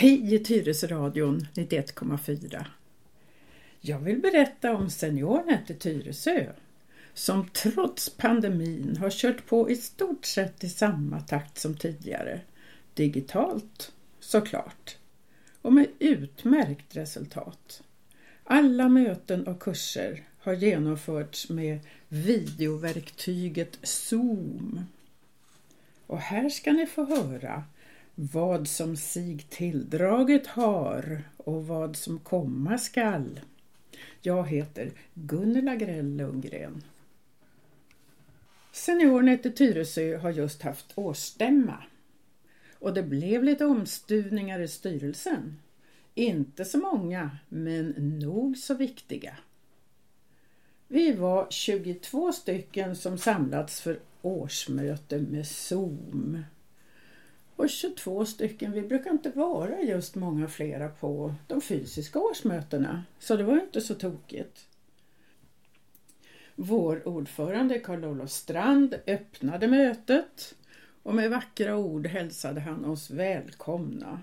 Hej i Tyresöradion 91,4. Jag vill berätta om SeniorNet i Tyresö som trots pandemin har kört på i stort sett i samma takt som tidigare. Digitalt, såklart. Och med utmärkt resultat. Alla möten och kurser har genomförts med videoverktyget Zoom. Och här ska ni få höra vad som sig tilldraget har och vad som komma skall. Jag heter Gunnela Grell Lundgren. Seniornet i Tyresö har just haft årsstämma och det blev lite omstuvningar i styrelsen. Inte så många, men nog så viktiga. Vi var 22 stycken som samlats för årsmöte med Zoom och 22 stycken. Vi brukar inte vara just många flera på de fysiska årsmötena så det var inte så tokigt. Vår ordförande Karl-Olof Strand öppnade mötet och med vackra ord hälsade han oss välkomna.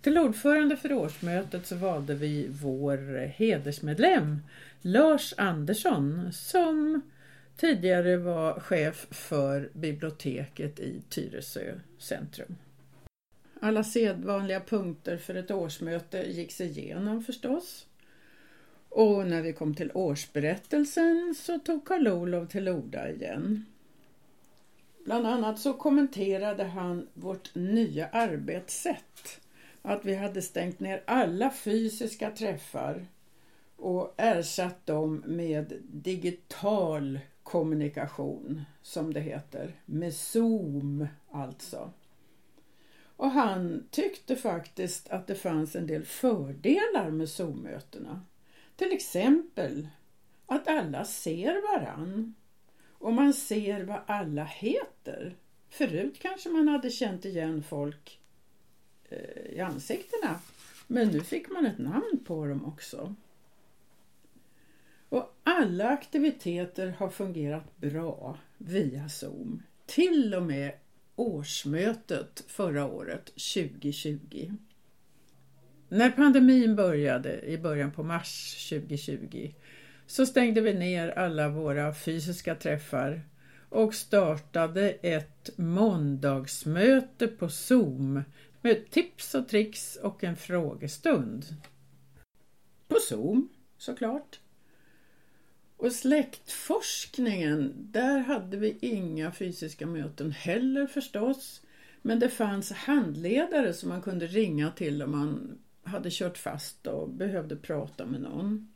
Till ordförande för årsmötet så valde vi vår hedersmedlem Lars Andersson som tidigare var chef för biblioteket i Tyresö centrum. Alla sedvanliga punkter för ett årsmöte gicks igenom förstås. Och när vi kom till årsberättelsen så tog Karl-Olof till orda igen. Bland annat så kommenterade han vårt nya arbetssätt. Att vi hade stängt ner alla fysiska träffar och ersatt dem med digital kommunikation som det heter, med Zoom alltså. Och han tyckte faktiskt att det fanns en del fördelar med Zoom-mötena. Till exempel att alla ser varann och man ser vad alla heter. Förut kanske man hade känt igen folk eh, i ansiktena men nu fick man ett namn på dem också. Och alla aktiviteter har fungerat bra via Zoom. Till och med årsmötet förra året 2020. När pandemin började i början på mars 2020 så stängde vi ner alla våra fysiska träffar och startade ett måndagsmöte på Zoom med tips och tricks och en frågestund. På Zoom såklart. Och släktforskningen, där hade vi inga fysiska möten heller förstås. Men det fanns handledare som man kunde ringa till om man hade kört fast och behövde prata med någon.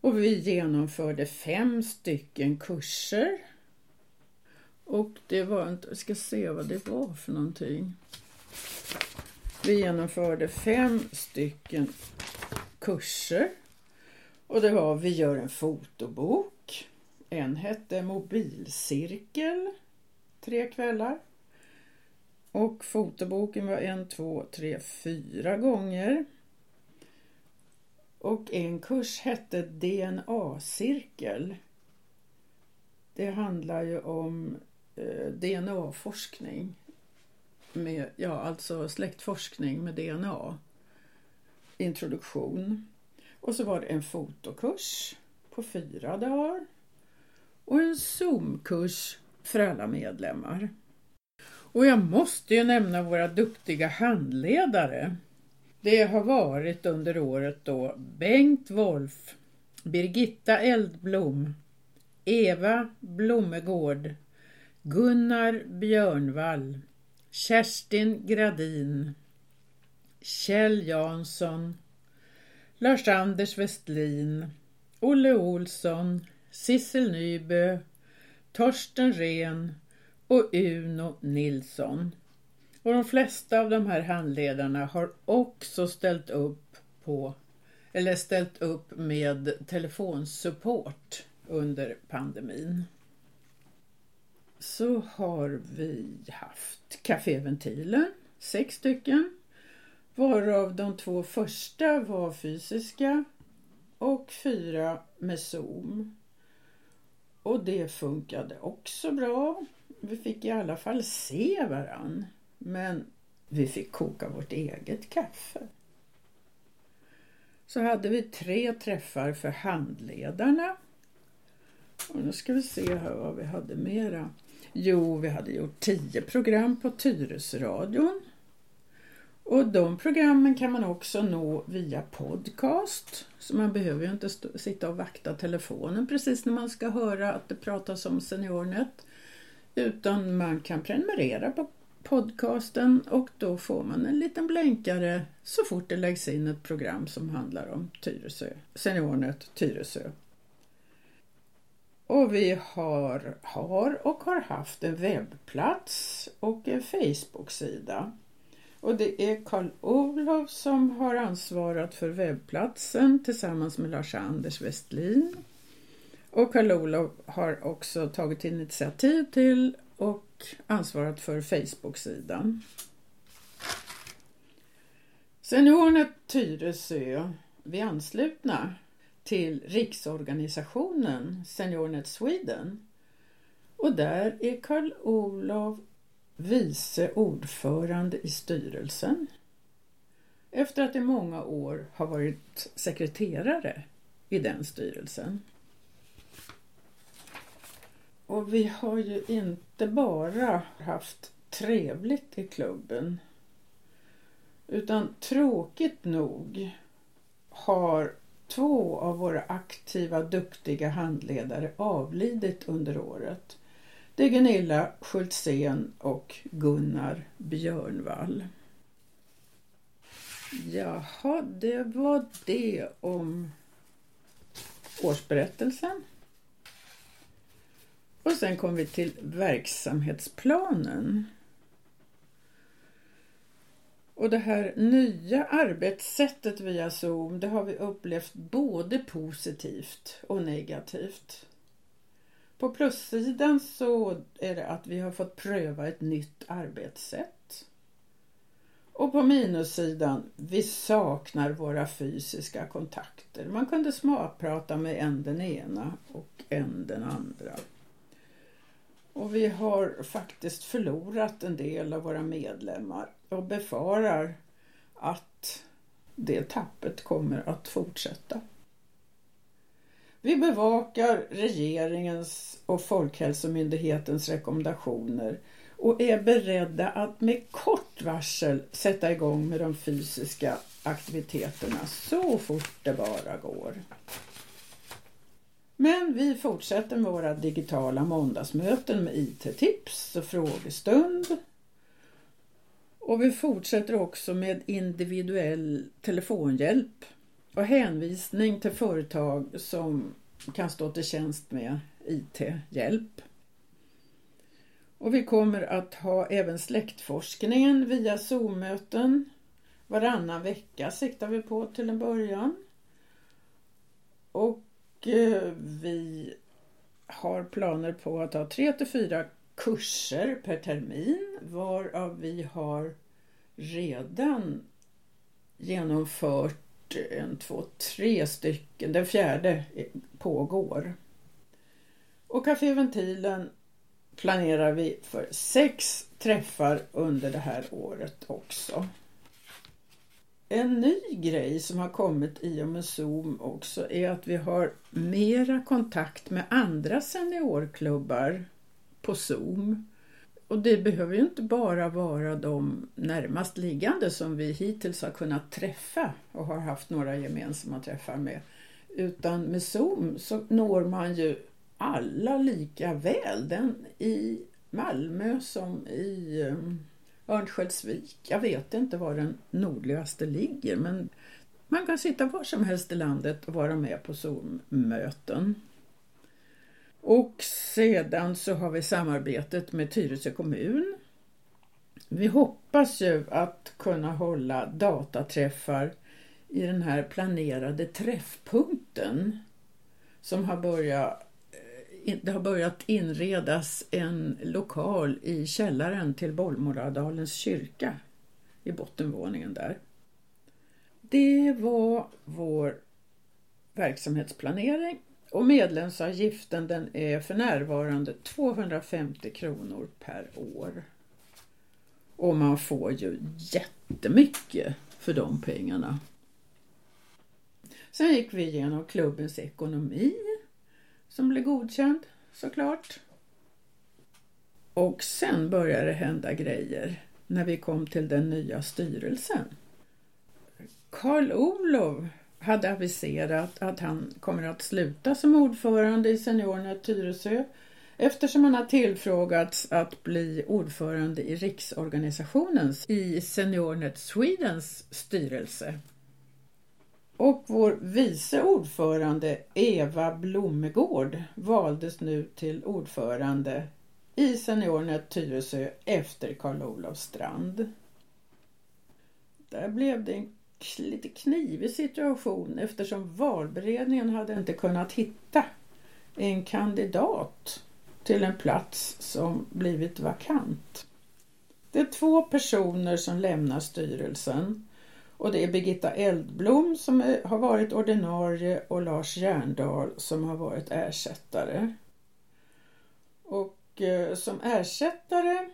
Och vi genomförde fem stycken kurser. Och det var inte, jag ska se vad det var för någonting. Vi genomförde fem stycken kurser. Och det var Vi gör en fotobok. En hette Mobilcirkel. Tre kvällar. Och fotoboken var en, två, tre, fyra gånger. Och en kurs hette DNA-cirkel. Det handlar ju om eh, DNA-forskning. Med, ja, alltså släktforskning med DNA. Introduktion. Och så var det en fotokurs på fyra dagar och en Zoomkurs för alla medlemmar. Och jag måste ju nämna våra duktiga handledare. Det har varit under året då Bengt Wolf, Birgitta Eldblom, Eva Blommegård, Gunnar Björnvall, Kerstin Gradin, Kjell Jansson, Lars-Anders Westlin, Olle Olsson, Sissel Nybö, Torsten Ren och Uno Nilsson. Och de flesta av de här handledarna har också ställt upp på eller ställt upp med telefonsupport under pandemin. Så har vi haft Café Ventilen, sex stycken varav de två första var fysiska och fyra med Zoom. Och det funkade också bra. Vi fick i alla fall se varann. Men vi fick koka vårt eget kaffe. Så hade vi tre träffar för handledarna. Och nu ska vi se här vad vi hade mera. Jo, vi hade gjort tio program på Tyresradion. Och de programmen kan man också nå via podcast. Så man behöver ju inte sitta och vakta telefonen precis när man ska höra att det pratas om SeniorNet. Utan man kan prenumerera på podcasten och då får man en liten blänkare så fort det läggs in ett program som handlar om Tyresö, SeniorNet Tyresö. Och vi har, har och har haft en webbplats och en Facebook-sida. Och det är Karl-Olof som har ansvarat för webbplatsen tillsammans med Lars-Anders Westlin. Och Karl-Olof har också tagit initiativ till och ansvarat för Facebook-sidan. Seniornet Tyresö, vi är anslutna till riksorganisationen Seniornet Sweden. Och där är Karl-Olof vice ordförande i styrelsen efter att i många år ha varit sekreterare i den styrelsen. Och vi har ju inte bara haft trevligt i klubben utan tråkigt nog har två av våra aktiva duktiga handledare avlidit under året. Det är Gunilla Schultzén och Gunnar Björnvall. Jaha, det var det om årsberättelsen. Och sen kom vi till verksamhetsplanen. Och det här nya arbetssättet via Zoom, det har vi upplevt både positivt och negativt. På plussidan så är det att vi har fått pröva ett nytt arbetssätt. Och på minussidan, vi saknar våra fysiska kontakter. Man kunde smakprata med en den ena och en den andra. Och vi har faktiskt förlorat en del av våra medlemmar och befarar att det tappet kommer att fortsätta. Vi bevakar regeringens och Folkhälsomyndighetens rekommendationer och är beredda att med kort varsel sätta igång med de fysiska aktiviteterna så fort det bara går. Men vi fortsätter med våra digitala måndagsmöten med IT-tips och frågestund. Och vi fortsätter också med individuell telefonhjälp och hänvisning till företag som kan stå till tjänst med IT-hjälp. Och vi kommer att ha även släktforskningen via Zoom-möten. Varannan vecka siktar vi på till en början. Och eh, vi har planer på att ha tre till fyra kurser per termin varav vi har redan genomfört en, två, tre stycken. Den fjärde pågår. Och Café Ventilen planerar vi för sex träffar under det här året också. En ny grej som har kommit i och med Zoom också är att vi har mera kontakt med andra seniorklubbar på Zoom. Och det behöver ju inte bara vara de närmast liggande som vi hittills har kunnat träffa och har haft några gemensamma träffar med. Utan med Zoom så når man ju alla lika väl. Den i Malmö som i ehm, Örnsköldsvik. Jag vet inte var den nordligaste ligger men man kan sitta var som helst i landet och vara med på Zoom-möten. Och sedan så har vi samarbetet med Tyresö kommun. Vi hoppas ju att kunna hålla dataträffar i den här planerade träffpunkten som har börjat eh, det har börjat inredas en lokal i källaren till Bollmoradalens kyrka i bottenvåningen där. Det var vår verksamhetsplanering och medlemsavgiften den är för närvarande 250 kronor per år. Och man får ju jättemycket för de pengarna. Sen gick vi igenom klubbens ekonomi som blev godkänd såklart. Och sen började det hända grejer när vi kom till den nya styrelsen. Karl Olof hade aviserat att han kommer att sluta som ordförande i Seniornet Tyresö eftersom han har tillfrågats att bli ordförande i riksorganisationens, i Seniornet Swedens styrelse. Och vår vice ordförande Eva Blomegård valdes nu till ordförande i Seniornet Tyresö efter Karl-Olof Strand. Där blev det en lite knivig situation eftersom valberedningen hade inte kunnat hitta en kandidat till en plats som blivit vakant. Det är två personer som lämnar styrelsen och det är Birgitta Eldblom som är, har varit ordinarie och Lars Järndal som har varit ersättare. Och eh, som ersättare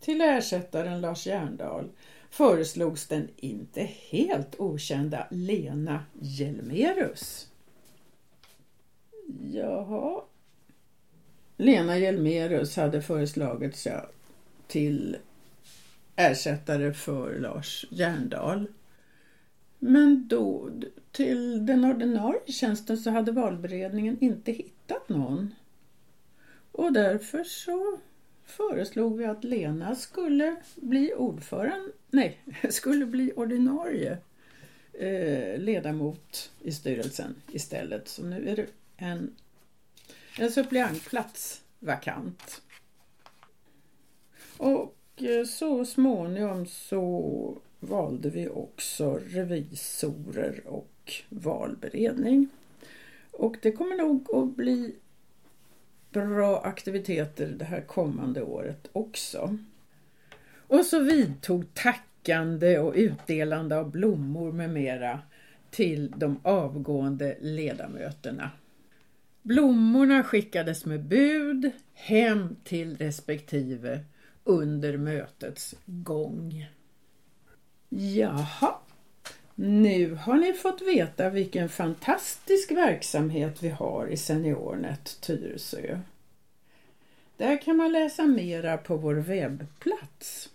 till ersättaren Lars Järndal föreslogs den inte helt okända Lena Hjelmerus. Jaha. Lena Hjelmerus hade föreslagits ja, till ersättare för Lars Järndal. Men då till den ordinarie tjänsten så hade valberedningen inte hittat någon. Och därför så föreslog vi att Lena skulle bli ordförande, nej, skulle bli ordinarie eh, ledamot i styrelsen istället. Så nu är det en, en suppleantplats vakant. Och eh, så småningom så valde vi också revisorer och valberedning. Och det kommer nog att bli bra aktiviteter det här kommande året också. Och så vidtog tackande och utdelande av blommor med mera till de avgående ledamöterna. Blommorna skickades med bud hem till respektive under mötets gång. Jaha, nu har ni fått veta vilken fantastisk verksamhet vi har i Seniornet Tyresö. Där kan man läsa mera på vår webbplats.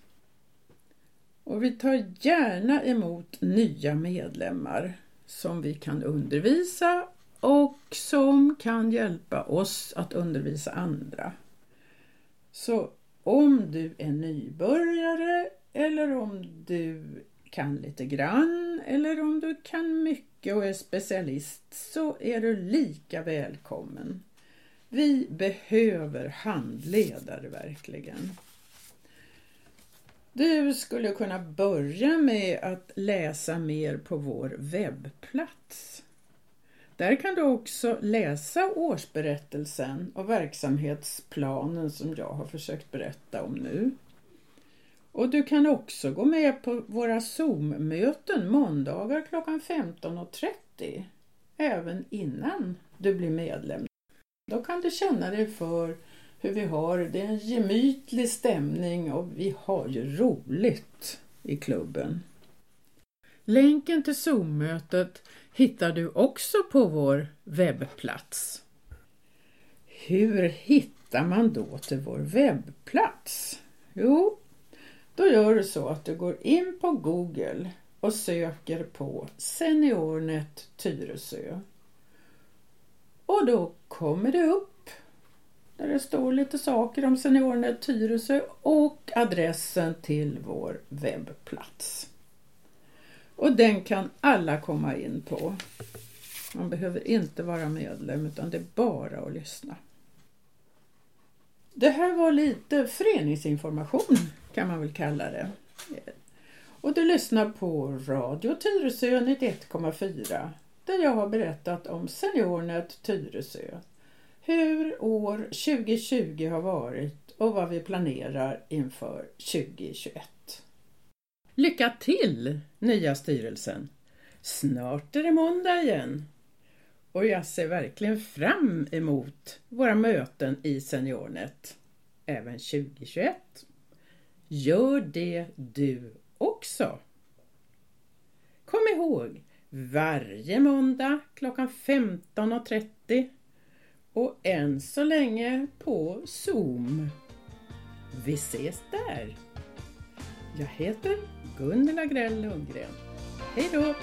Och vi tar gärna emot nya medlemmar som vi kan undervisa och som kan hjälpa oss att undervisa andra. Så om du är nybörjare eller om du kan lite grann eller om du kan mycket och är specialist så är du lika välkommen. Vi behöver handledare verkligen. Du skulle kunna börja med att läsa mer på vår webbplats. Där kan du också läsa årsberättelsen och verksamhetsplanen som jag har försökt berätta om nu. Och du kan också gå med på våra Zoom-möten måndagar klockan 15.30 även innan du blir medlem. Då kan du känna dig för hur vi har det. är en gemytlig stämning och vi har ju roligt i klubben. Länken till Zoom-mötet hittar du också på vår webbplats. Hur hittar man då till vår webbplats? Jo, då gör du så att du går in på Google och söker på Seniornet Tyresö. Och då kommer det upp där det står lite saker om Seniornet Tyresö och adressen till vår webbplats. Och den kan alla komma in på. Man behöver inte vara medlem utan det är bara att lyssna. Det här var lite föreningsinformation kan man väl kalla det. Och du lyssnar på Radio Tyresö 91,4 där jag har berättat om Seniornet Tyresö. Hur år 2020 har varit och vad vi planerar inför 2021. Lycka till nya styrelsen! Snart är det måndag igen och jag ser verkligen fram emot våra möten i Seniornet även 2021. Gör det du också! Kom ihåg, varje måndag klockan 15.30 och än så länge på Zoom. Vi ses där! Jag heter Gunilla Grell Lundgren. Hej då!